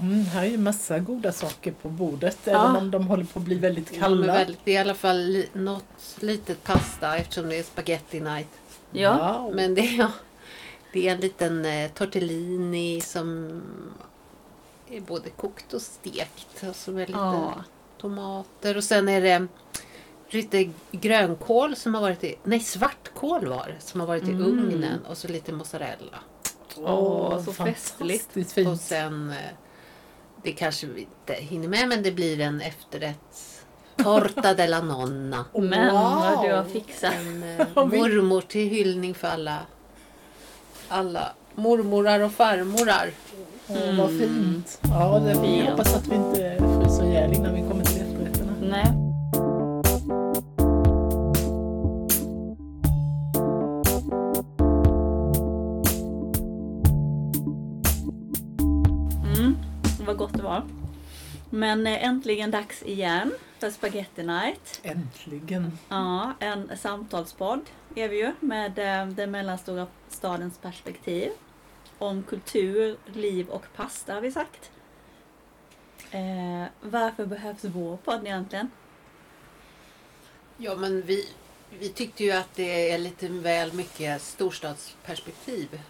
Mm, här är ju massa goda saker på bordet Ja. även om de håller på att bli väldigt De är kalla. väldigt, det är i alla fall li, något litet pasta eftersom det är spaghetti night. Ja. Wow. Men det är, ja, det är en liten eh, tortellini som är både kokt och stekt. Och så med lite Ja. tomater och sen är det lite grönkål som har varit i, nej svartkål var som har varit i Mm. ugnen och så lite mozzarella. Åh, så fantastiskt festligt. fint. Och sen, eh, det kanske vi inte hinner med men det blir en efterrätt. Torta della nonna. Men vad du har Wow. fixat. En eh, mormor till hyllning för alla, alla mormorar och farmorar. Vad Mm. fint. Ja, det, vi hoppas att vi inte fryser ihjäl innan vi kommer till efterrätterna. Nej. Men eh, äntligen dags igen för Spaghetti Night. Äntligen. Ja, en samtalspodd är vi ju med eh, den mellanstora stadens perspektiv. Om kultur, liv och pasta har vi sagt. Eh, varför behövs vår podd egentligen? Ja men vi, vi tyckte ju att det är lite väl mycket storstadsperspektiv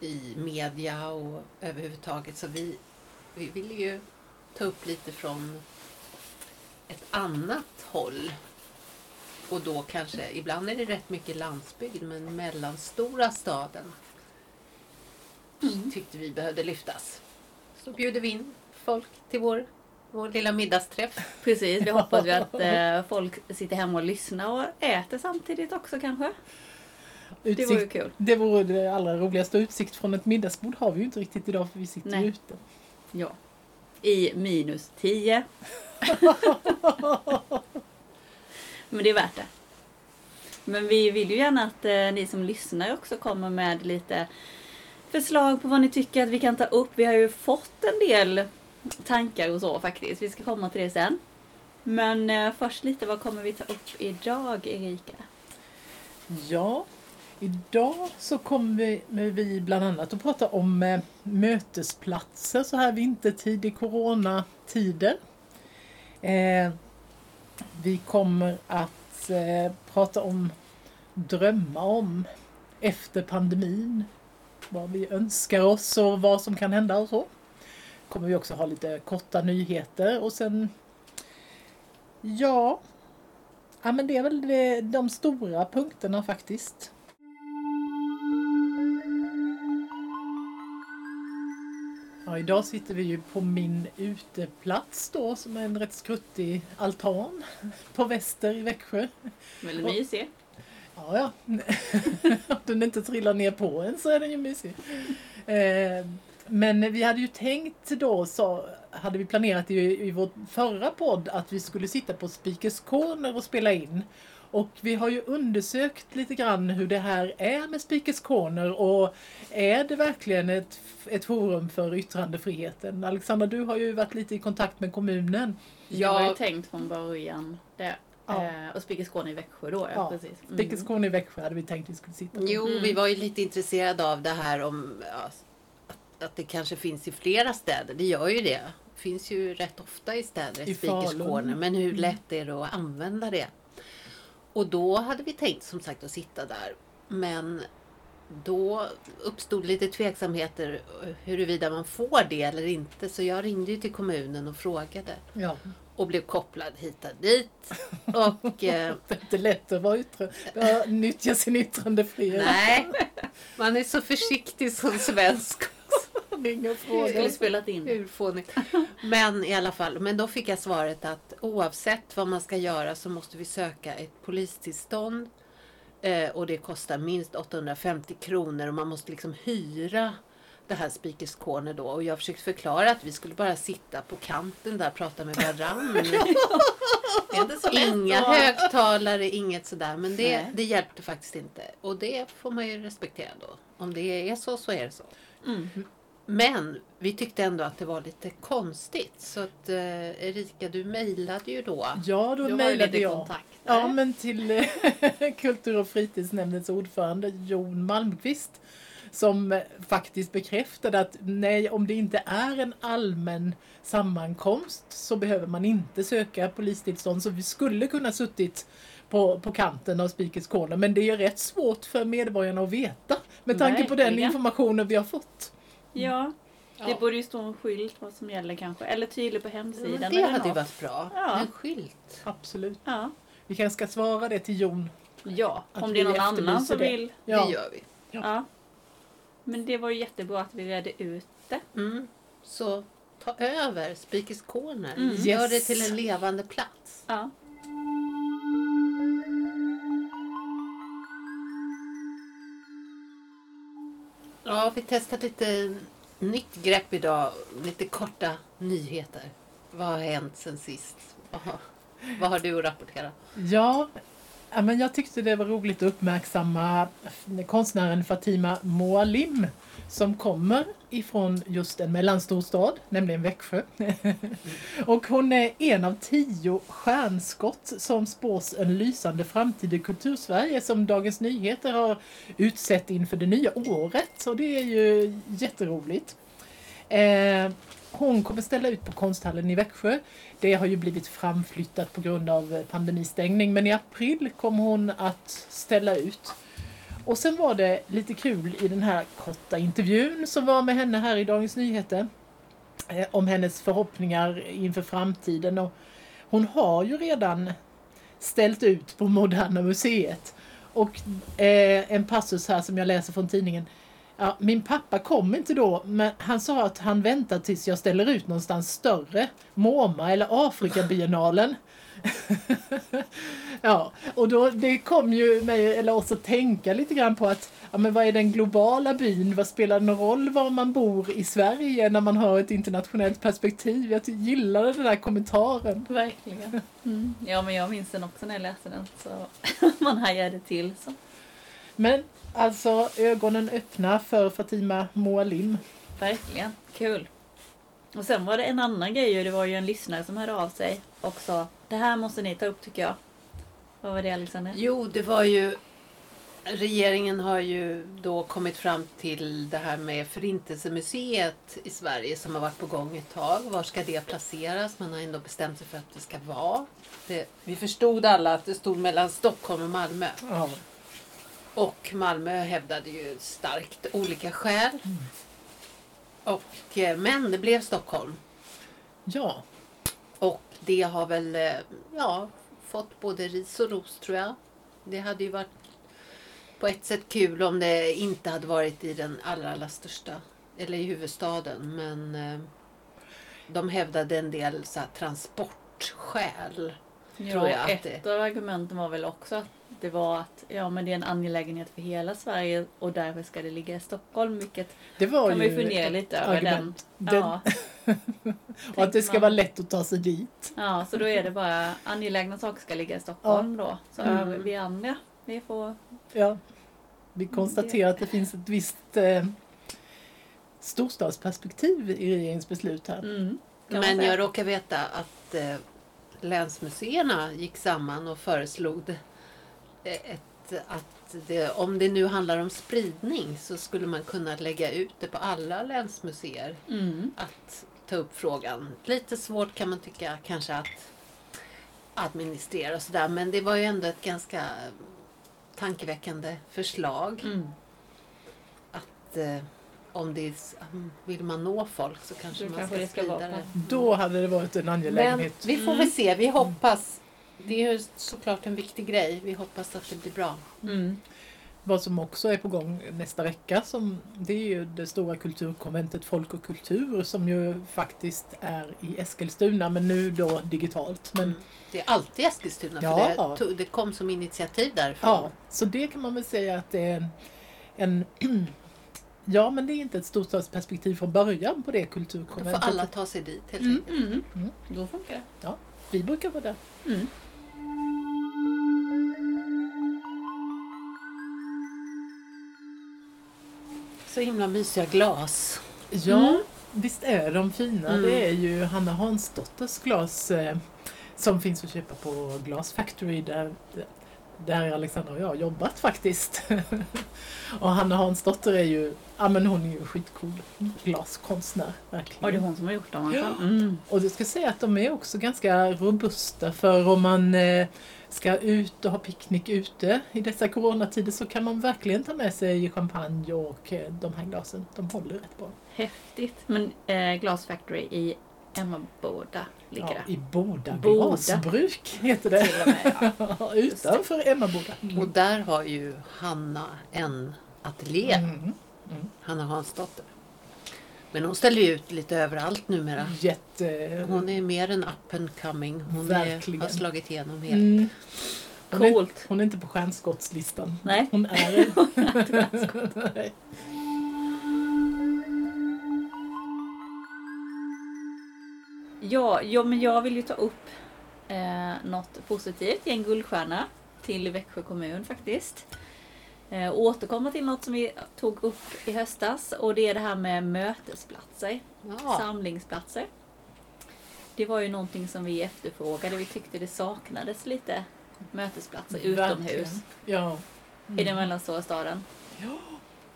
i media och överhuvudtaget så vi, vi vill ju ta upp lite från ett annat håll. Och då kanske, ibland är det rätt mycket landsbygd men mellanstora staden tyckte vi behövde lyftas. Så bjuder vi in folk till vår, vår lilla middagsträff. Precis, vi hoppas ju att eh, folk sitter hemma och lyssnar och äter samtidigt också kanske. Det Utsikt, vore ju kul. det vore det allra roligaste. Utsikt från ett middagsbord har vi ju inte riktigt idag för vi sitter Nej. ute. Ja. I minus 10. Men det är värt det. Men vi vill ju gärna att eh, ni som lyssnar också kommer med lite förslag på vad ni tycker att vi kan ta upp. Vi har ju fått en del tankar och så faktiskt. Vi ska komma till det sen. Men eh, först lite, vad kommer vi ta upp idag Erika? Ja, idag så kommer vi, vi bland annat att prata om eh, mötesplatser så här vintertid i coronatider. Eh, vi kommer att eh, prata om drömma om efter pandemin. Vad vi önskar oss och vad som kan hända och så. Kommer vi också ha lite korta nyheter och sen Ja, Ja men det är väl eh, de stora punkterna faktiskt. Ja, idag sitter vi ju på min uteplats då som är en rätt skruttig altan på Väster i Växjö. Väldigt Och- mysig. Ja, ja. Om den inte trillar ner på en så är den ju mysig. Eh, men vi hade ju tänkt då, så hade vi planerat i, i vår förra podd att vi skulle sitta på Speakers Corner och spela in. Och vi har ju undersökt lite grann hur det här är med Speakers Corner och är det verkligen ett, ett forum för yttrandefriheten? Alexandra, du har ju varit lite i kontakt med kommunen. Jag har ju tänkt från början det. Ja. Eh, och Speaker Skåne i Växjö då, ja, Ja, precis. Mm. Speakers Corner i Växjö hade vi tänkt vi skulle sitta på. Jo, Mm. vi var ju lite intresserade av det här om ja, att, att det kanske finns i flera städer. Det gör ju det. Det finns ju rätt ofta i städer, I Speakers. Corner. Men hur Mm. lätt är det att använda det? Och då hade vi tänkt som sagt att sitta där. Men då uppstod lite tveksamheter huruvida man får det eller inte. Så jag ringde till kommunen och frågade. Ja. Och blev kopplad hit och dit. Och eh, Det är inte lätt att vara yttre, ja, nyttja sin yttrandefrihet. nej, man är så försiktig som svensk. Och Jag skulle spelat in. Hur fånigt. Men i alla fall, men då fick jag svaret att oavsett vad man ska göra så måste vi söka ett polistillstånd. Eh, och det kostar minst 850 kronor och man måste liksom hyra det här Speakers Corner då. Och jag försökte förklara att vi skulle bara sitta på kanten där och prata med lätt Inga högtalare, inget sådär. Men det, Nej. det hjälpte faktiskt inte. Och det får man ju respektera då. Om det är så, så är det så. Mm. Men vi tyckte ändå att det var lite konstigt. Så att eh, Erika, du mejlade ju då. Ja, då ju mejlade jag. kontakter. Ja, men till eh, Kultur och fritidsnämndens ordförande Jon Malmqvist. som eh, faktiskt bekräftade att nej, om det inte är en allmän sammankomst så behöver man inte söka polistillstånd. Så vi skulle kunna suttit på, på kanten av Speakers Corner. Men det är rätt svårt för medborgarna att veta med tanke på den informationen vi har fått. Ja, det Ja. borde ju stå en skylt vad som gäller kanske. Eller tydligt på hemsidan. Men det eller hade ju något. varit bra. Ja. En skylt. Absolut. Ja, Vi kanske ska svara det till Jon. ja. Att om det är någon annan som det. vill. Ja. Det gör vi. Ja. Men det var ju jättebra att vi redde ut det. Mm. Så ta över Speakers Corner. Mm. Gör Yes. det till en levande plats. Ja. Ja, vi testar lite nytt grepp idag. Lite korta nyheter. Vad har hänt sen sist? Vad har, vad har du att rapportera? Ja, ja, men jag tyckte det var roligt att uppmärksamma konstnären Fatima Moalim som kommer ifrån just en mellanstor stad, nämligen Växjö. och hon är en av tio stjärnskott som spås en lysande framtid i kultursverige som Dagens Nyheter har utsett inför det nya året. Och det är ju jätteroligt. Eh, hon kommer ställa ut på konsthallen i Växjö. Det har ju blivit framflyttat på grund av eh, pandemistängning men i april kommer hon att ställa ut. Och sen var det lite kul i den här korta intervjun som var med henne här i Dagens Nyheter eh, om hennes förhoppningar inför framtiden. Och hon har ju redan ställt ut på Moderna Museet. Och eh, en passus här som jag läser från tidningen. Ja, min pappa kom inte då, men han sa att han väntar tills jag ställer ut någonstans större. MoMA eller Afrikabiennalen. ja, och då, det kom ju mig, eller oss att tänka lite grann på att ja, men vad är den globala byn? Vad spelar det någon roll var man bor i Sverige när man har ett internationellt perspektiv? Jag gillade den där kommentaren. Verkligen. Mm. Ja, men jag minns den också när jag läste den. Så man hajade till. Så. Men alltså ögonen öppna för Fatima Moalim. Verkligen. Kul. Och sen var det en annan grej ju. Det var ju en lyssnare som hörde av sig och sa det här måste ni ta upp tycker jag. Vad var det Alexander? Jo, det var ju... Regeringen har ju då kommit fram till det här med Förintelsemuseet i Sverige som har varit på gång ett tag. Var ska det placeras? Man har ändå bestämt sig för att det ska vara. Det, vi förstod alla att det stod mellan Stockholm och Malmö. Ja. Och Malmö hävdade ju starkt olika skäl. Och, eh, men det blev Stockholm. ja, Och det har väl eh, ja, fått både ris och ros tror jag. Det hade ju varit på ett sätt kul om det inte hade varit i den allra, allra största, eller i huvudstaden. Men eh, de hävdade en del så här, transportskäl. Jo, ett av argumenten var väl också att det var att ja, men det är en angelägenhet för hela Sverige och därför ska det ligga i Stockholm. Vilket det var kan man ju fundera lite över. Den. argument. Den, Ja, och att det ska man. vara lätt att ta sig dit. ja, så då är det bara angelägna saker ska ligga i Stockholm då. Så Mm. vi andra, vi får... Ja. Vi konstaterar att det finns ett visst eh, storstadsperspektiv i regeringens beslut här. Mm, Men jag råkar veta att eh, länsmuseerna gick samman och föreslog det, ett, att det, om det nu handlar om spridning så skulle man kunna lägga ut det på alla länsmuseer. Mm. Att ta upp frågan. Lite svårt kan man tycka kanske att administrera och sådär men det var ju ändå ett ganska tankeväckande förslag. Mm. Att eh, om det är, s- vill man nå folk så kanske Då man kanske ska det ska sprida vara det. på- Då hade det varit en Men angelägenhet. vi får väl se, vi hoppas. Det är ju såklart en viktig grej. Vi hoppas att det blir bra. Mm. Vad som också är på gång nästa vecka som, det är ju det stora kulturkonventet Folk och kultur som ju faktiskt är i Eskilstuna men nu då digitalt. Men, Det är alltid Eskilstuna Ja. för det, tog- det kom som initiativ därifrån. ja, så det kan man väl säga att det är en, en Ja men det är inte ett storstadsperspektiv från början på det Då får kulturkonventet. alla ta sig dit helt Mm. enkelt. Mm. Mm. Då funkar det. Vi brukar vara där. Så himla mysiga glas. Ja, Mm. visst är de fina. Mm. Det är ju Hanna Hansdotters glas eh, som finns att köpa på Glass Factory där där Alexandra och jag har jobbat faktiskt. och Hanna Hansdotter är ju, ja men hon är ju skitcool glaskonstnär. Verkligen. Och det är hon som har gjort dem? Ja. Mm. Och du ska säga att de är också ganska robusta för om man eh, ska ut och ha picknick ute i dessa coronatider så kan man verkligen ta med sig champagne och eh, de här glasen. De håller rätt bra. Häftigt. Men eh, Glass Factory i Emmaboda ligger Ja. I Boda Boda. glasbruk heter det. Till och med, ja. Utanför Emmaboda. Mm. Och där har ju Hanna en ateljé, Mm. Hanna Hansdotter. Men hon ställer ju ut lite överallt numera. Jätte... Hon är mer en up and coming. Hon är, har slagit igenom helt. Mm. Hon är, hon är inte på stjärnskottslistan. Nej. Hon är Nej. Ja, ja, men jag vill ju ta upp eh, något positivt, ge en guldstjärna till Växjö kommun faktiskt. Eh, återkomma till något som vi tog upp i höstas och det är det här med mötesplatser, Ja. samlingsplatser. Det var ju någonting som vi efterfrågade, vi tyckte det saknades lite mötesplatser utomhus. Ja. i den mellanstora staden. Ja.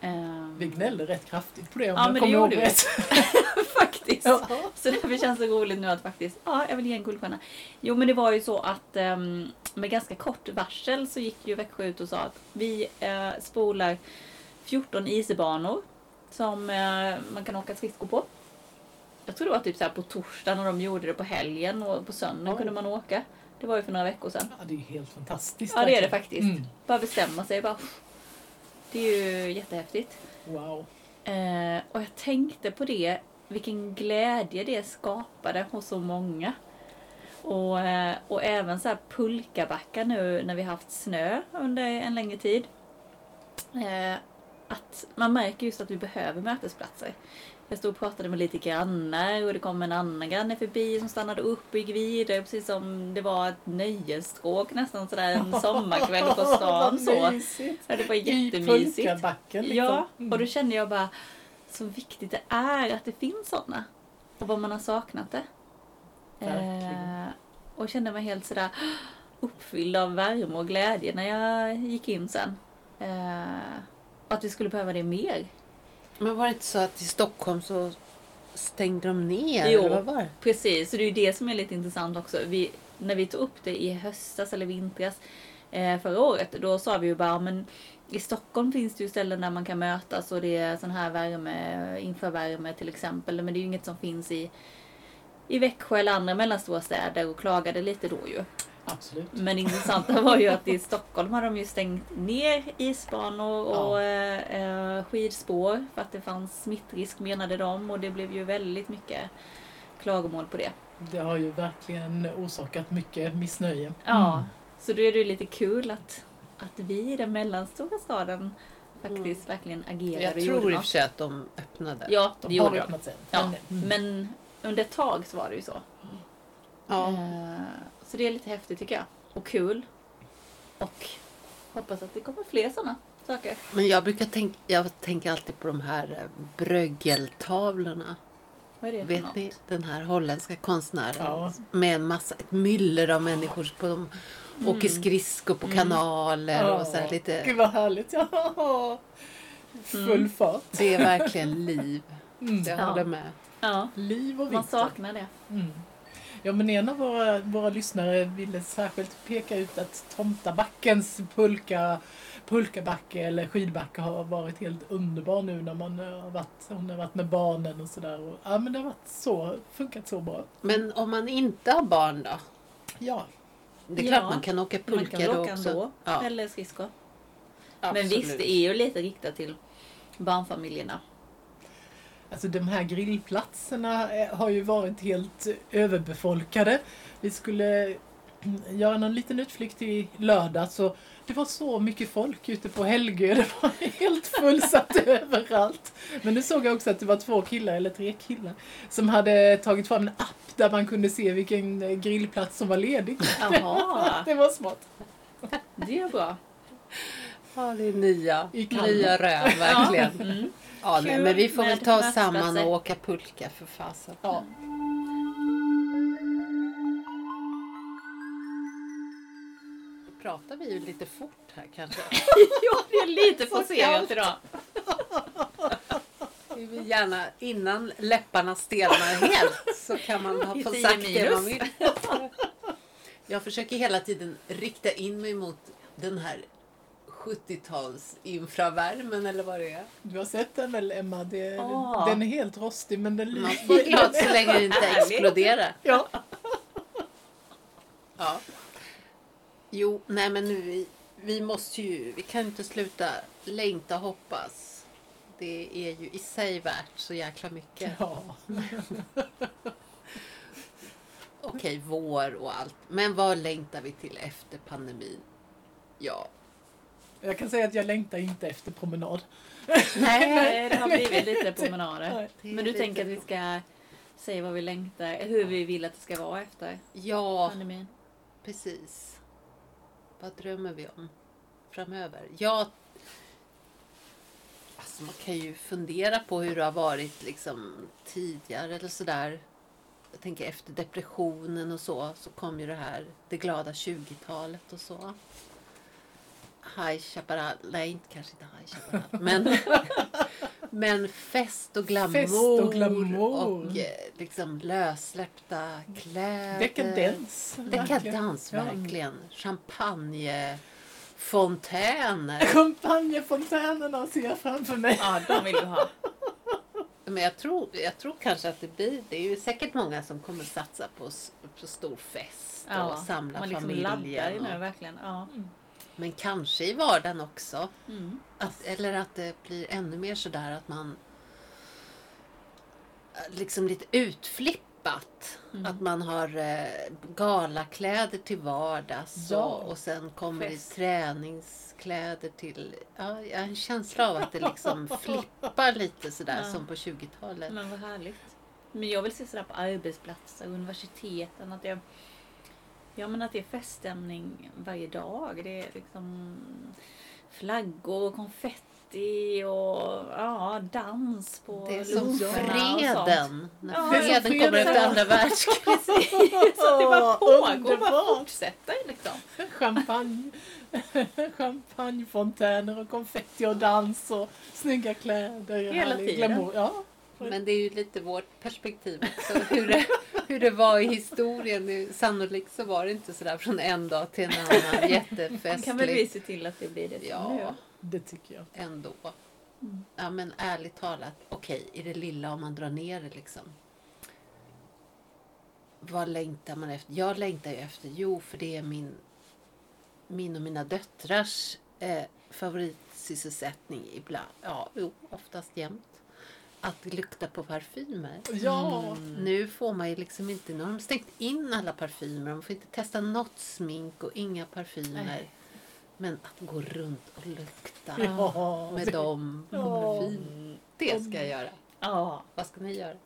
Ehm, Vi gnällde rätt kraftigt på det om Ja, jag kommer ihåg rätt. faktiskt. Ja. Så därför känns det roligt nu att faktiskt, ja, jag vill ge en guldstjärna. Jo, men det var ju så att ehm, med ganska kort varsel så gick ju Växjö ut och sa att vi eh, spolar 14 isbanor som eh, man kan åka skridskor på. Jag tror det var typ så här på torsdagen och de gjorde det på helgen och på söndagen Oj. kunde man åka. Det var ju för några veckor sedan. Ja, det är ju helt fantastiskt. Ja, det är det faktiskt. Mm. Bara bestämma sig. Bara, det är ju jättehäftigt. Wow. Eh, och jag tänkte på det, vilken glädje det skapade hos så många. Och, eh, och även så här pulkabackar nu när vi haft snö under en längre tid. Eh, att man märker just att vi behöver mötesplatser. Jag stod och pratade med lite grannar och det kom en annan granne förbi som stannade upp och gick vidare precis som det var ett nöjesstråk nästan sådär en sommarkväll på stan. så. Ja, det var I jättemysigt. pulkabacken liksom. Ja, Mm. och då kände jag bara så viktigt det är att det finns sådana. Och vad man har saknat det. Eh, och kände mig helt sådär uppfylld av värme och glädje när jag gick in sen. Eh, och att vi skulle behöva det mer. Men var det inte så att i Stockholm så stängde de ner? Jo. eller var det? Precis, så det är ju det som är lite intressant också. Vi, när vi tog upp det i höstas eller vintras eh, förra året, då sa vi ju bara men i Stockholm finns det ju ställen där man kan mötas och det är sån här värme, infravärme till exempel. Men det är ju inget som finns i, i Växjö eller andra mellanstora städer och klagade lite då ju. Absolut. Men det intressanta var ju att i Stockholm har de ju stängt ner isbanor och Ja. eh, eh, skidspår för att det fanns smittrisk menade de och det blev ju väldigt mycket klagomål på det. Det har ju verkligen orsakat mycket missnöje. Ja, Mm. så då är det ju lite kul att, att vi i den mellanstora staden faktiskt verkligen agerade Jag och gjorde tror i och för sig att de öppnade. Ja, De det har gjorde de. öppnat sig. Ja, Men, mm. men under ett tag så var det ju så. Ja. Eh, Så det är lite häftigt tycker jag. Och kul. Och hoppas att det kommer fler sådana saker. Men jag brukar tänka, jag tänker alltid på de här eh, bröggeltavlorna. Vad är det Vet något? ni? Den här holländska konstnären. Ja. Med en massa, ett myller av människor. På dem. Åker skridskor på kanaler och så här Ja. lite. Gud vad härligt. Ja. Full Mm. fart. Det är verkligen liv. Mm. Jag Ja. håller med. Ja, Liv och man vitt. saknar det. Mm. Ja men en av våra, våra lyssnare ville särskilt peka ut att Tomtabackens pulka, pulkabacke eller skidbacke har varit helt underbar nu när man har varit, hon har varit med barnen och sådär. Ja men det har varit så, funkat så bra. Men om man inte har barn då? Ja, Det är Ja. klart man kan åka Man pulka kan då åka också. ändå. Ja, Eller skridskor. Men visst, det är ju lite riktat till barnfamiljerna. alltså de här grillplatserna eh, har ju varit helt överbefolkade. Vi skulle göra någon liten utflykt i lördag så det var så mycket folk ute på Helgö. Det var helt fullsatt överallt. Men nu såg jag också att det var två killar, eller tre killar, som hade tagit fram en app där man kunde se vilken grillplats som var ledig. Det var smart. det är bra. Ja, det är nya, nya rön verkligen. Ja, Mm. nej, Kul men vi får väl ta oss samman och åka pulka för fasen. Ja. Pratar vi ju lite fort här kanske. ja, det är lite forcerat idag. Vi vill gärna, innan läpparna stelnar helt, så kan man ha fått sagt det man vill. Jag försöker hela tiden rikta in mig mot den här 70-tals infravärmen eller vad det är. Du har sett den väl Emma? Det, Ja. Den är helt rostig men den Man lyser. får glad så länge det inte exploderar. Ja. Ja. Jo, nej men nu vi, vi måste ju, vi kan inte sluta längta och hoppas. Det är ju i sig värt så jäkla mycket. ja. Okej, vår och allt. Men vad längtar vi till efter pandemin? Ja. Jag kan säga att jag längtar inte efter promenad. Nej, det har blivit lite promenader. Men du tänker att vi ska säga vad vi längtar, hur vi vill att det ska vara efter Ja, pandemin? precis. Vad drömmer vi om framöver? Ja, alltså man kan ju fundera på hur det har varit liksom tidigare eller sådär. Jag tänker efter depressionen och så, så kom ju det här, det glada 20-talet och så. High Chaparral, nej kanske inte High Chaparral, men, men fest och glamour. Fest och glamour. och eh, liksom lössläppta kläder. Dekadens. Dekadens, Ja. verkligen. Champagnefontäner. Champagnefontänerna ser jag framför mig. Ja, de vill du ha. Men jag tror, jag tror kanske att det blir, det är ju säkert många som kommer satsa på, på stor fest och Ja, samla man liksom laddar familjen. nu Och, verkligen. Ja. Men kanske i vardagen också. Mm. Att, eller att det blir ännu mer sådär att man eh, liksom lite utflippat. Mm. Att man har eh, galakläder till vardags Ja. och, och sen kommer Fest. det träningskläder till... Ja, jag har en känsla av att det liksom flippar lite sådär Ja. som på 20-talet. Men vad härligt. Men jag vill se sådär på arbetsplatser, universiteten, att det, ja, men att det är feststämning varje dag. Det är liksom flaggor och konfetti och ja, dans på Det är som freden. När Ja, som freden kommer freden. efter andra världskriget. Precis, så att det bara pågår, bara fortsätter liksom. Champagne. Champagnefontäner och konfetti och dans och snygga kläder. Hela tiden. glamour. Ja. Men det är ju lite vårt perspektiv också. Hur det, hur det var i historien. Sannolikt så var det inte sådär från en dag till en annan Man jättefestligt. kan väl vi se till att det blir det som nu. Ja, Det tycker jag. ändå. Mm. Ja men ärligt talat, okej i det lilla om man drar ner det liksom. Vad längtar man efter? Jag längtar ju efter, jo för det är min, min och mina döttrars eh, favoritsysselsättning ibland. Ja, jo, oftast jämt. Att lukta på parfymer. Ja. Nu får man ju liksom inte, nu har de stängt in alla parfymer. Man får inte testa något smink och inga parfymer. Nej. Men att gå runt och lukta Ja. med dem. Ja. Fint. Det ska jag göra. Ja, Vad ska ni göra?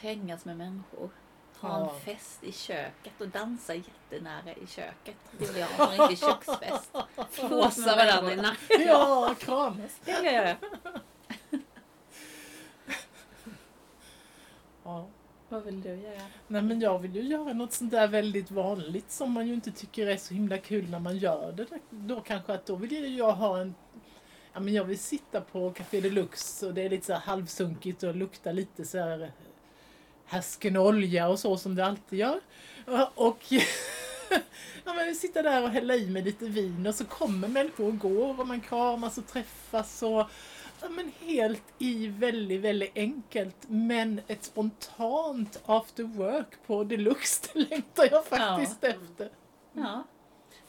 trängas med människor. Ha en fest i köket och dansa jättenära i köket. Det vill jag ha. En riktig köksfest. Flåsa varandra i nacken. Ja, kramas. Det vill jag göra. Ja. Vad vill du göra? Nej men jag vill ju göra något sånt där väldigt vanligt som man ju inte tycker är så himla kul när man gör det. Då kanske att då vill jag ha en Ja men jag vill sitta på Café Deluxe och det är lite så halvsunkigt och lukta lite så här härsken olja och så som det alltid gör. Och ja, men sitta där och hälla i med lite vin och så kommer människor och går och man kramas och träffas och Ja, men helt i väldigt, väldigt enkelt. Men ett spontant after work på deluxe, det längtar jag faktiskt efter. Ja.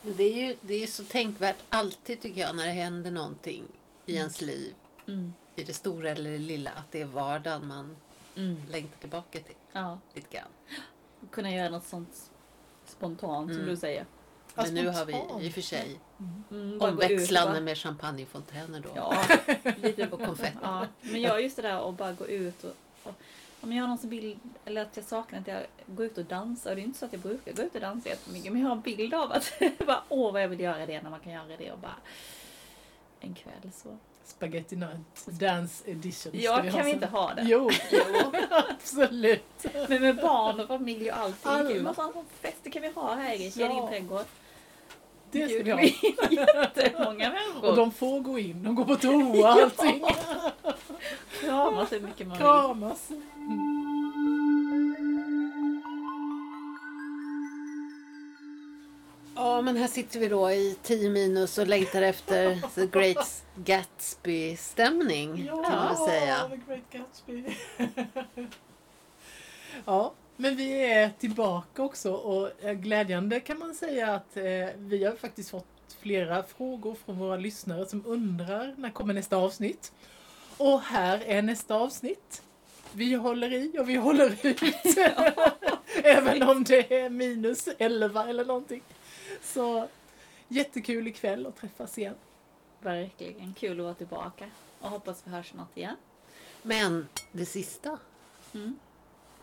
Men Det är ju det är så tänkvärt alltid tycker jag när det händer någonting i ens liv. Mm. I det stora eller det lilla. Att det är vardagen man Mm. längtar tillbaka till. ja. Lite grann. Kunna göra något sånt spontant som Mm. du säger. Ja, Men nu har vi i och för sig Mm, ut och omväxlande bara- med champagnefontäner då. Ja, lite Och konfetti. Ja, men jag är just det där att bara gå ut och, och om jag har någon som bild, eller att jag saknar att jag går ut och dansar. Och det är inte så att jag brukar gå ut och dansa jättemycket. Men jag har en bild av att, bara, åh vad jag vill göra det när man kan göra det och bara en kväll så. Spaghetti Night Dance Edition. Ja, ha kan vi inte ha det? Jo, jo absolut. Men med barn och familj och allting. Alla. Gud, sån fest det kan vi ha här i Ja. din trädgård. Det ska vi ha. Jättemånga människor. Och de får gå in, de går på toa och allting. kramas hur mycket man vill. Kramas. Ja, men här sitter vi då i 10 minus och längtar efter The Great Gatsby-stämning kan man säga. The Great Gatsby. ja, men vi är tillbaka också och eh, glädjande kan man säga att eh, vi har faktiskt fått flera frågor från våra lyssnare som undrar när kommer nästa avsnitt. Och här är nästa avsnitt. Vi håller i och vi håller ut. Även om det är minus 11 eller någonting. Så jättekul ikväll att träffas igen. Verkligen kul att vara tillbaka. Och hoppas vi hörs snart igen. Men det sista Mm.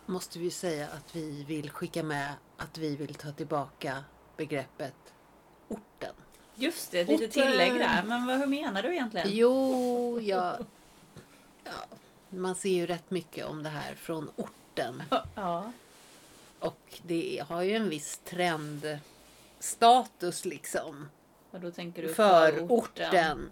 måste vi säga att vi vill skicka med att vi vill ta tillbaka begreppet orten. Just det, Orten. tillägg där. Men vad, hur menar du egentligen? Jo, jag, ja, man ser ju rätt mycket om det här från orten. Ja. Och det har ju en viss trendstatus liksom. Och då tänker du För förorten. orten.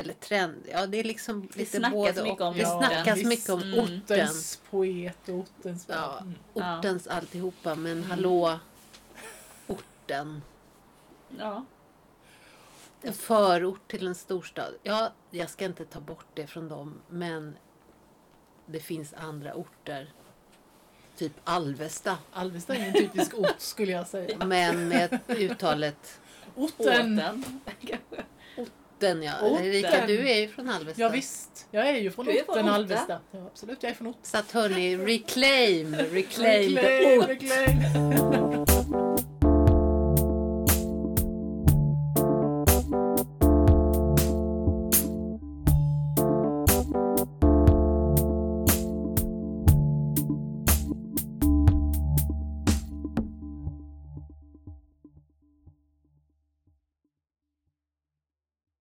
Eller trend, ja det är liksom Det lite både mycket och. om Det orten. snackas visst. mycket om Mm. orten. Ortens poet och ortens Ja. Mm. Ortens alltihopa, men Mm. hallå, orten. Ja. En förort till en storstad. Ja, jag ska inte ta bort det från dem, men det finns andra orter. Typ Alvesta. Alvesta är en typisk ort skulle jag säga. Men med uttalet Orten! Åten. den ja. Orten. Erika, du är ju från Alvesta. Ja, visst, jag är ju från Du är från. Alvesta. Ja, absolut, jag är från orten. Så att hörni, reclaim, reclaim, the Reclaim, ort. reclaim.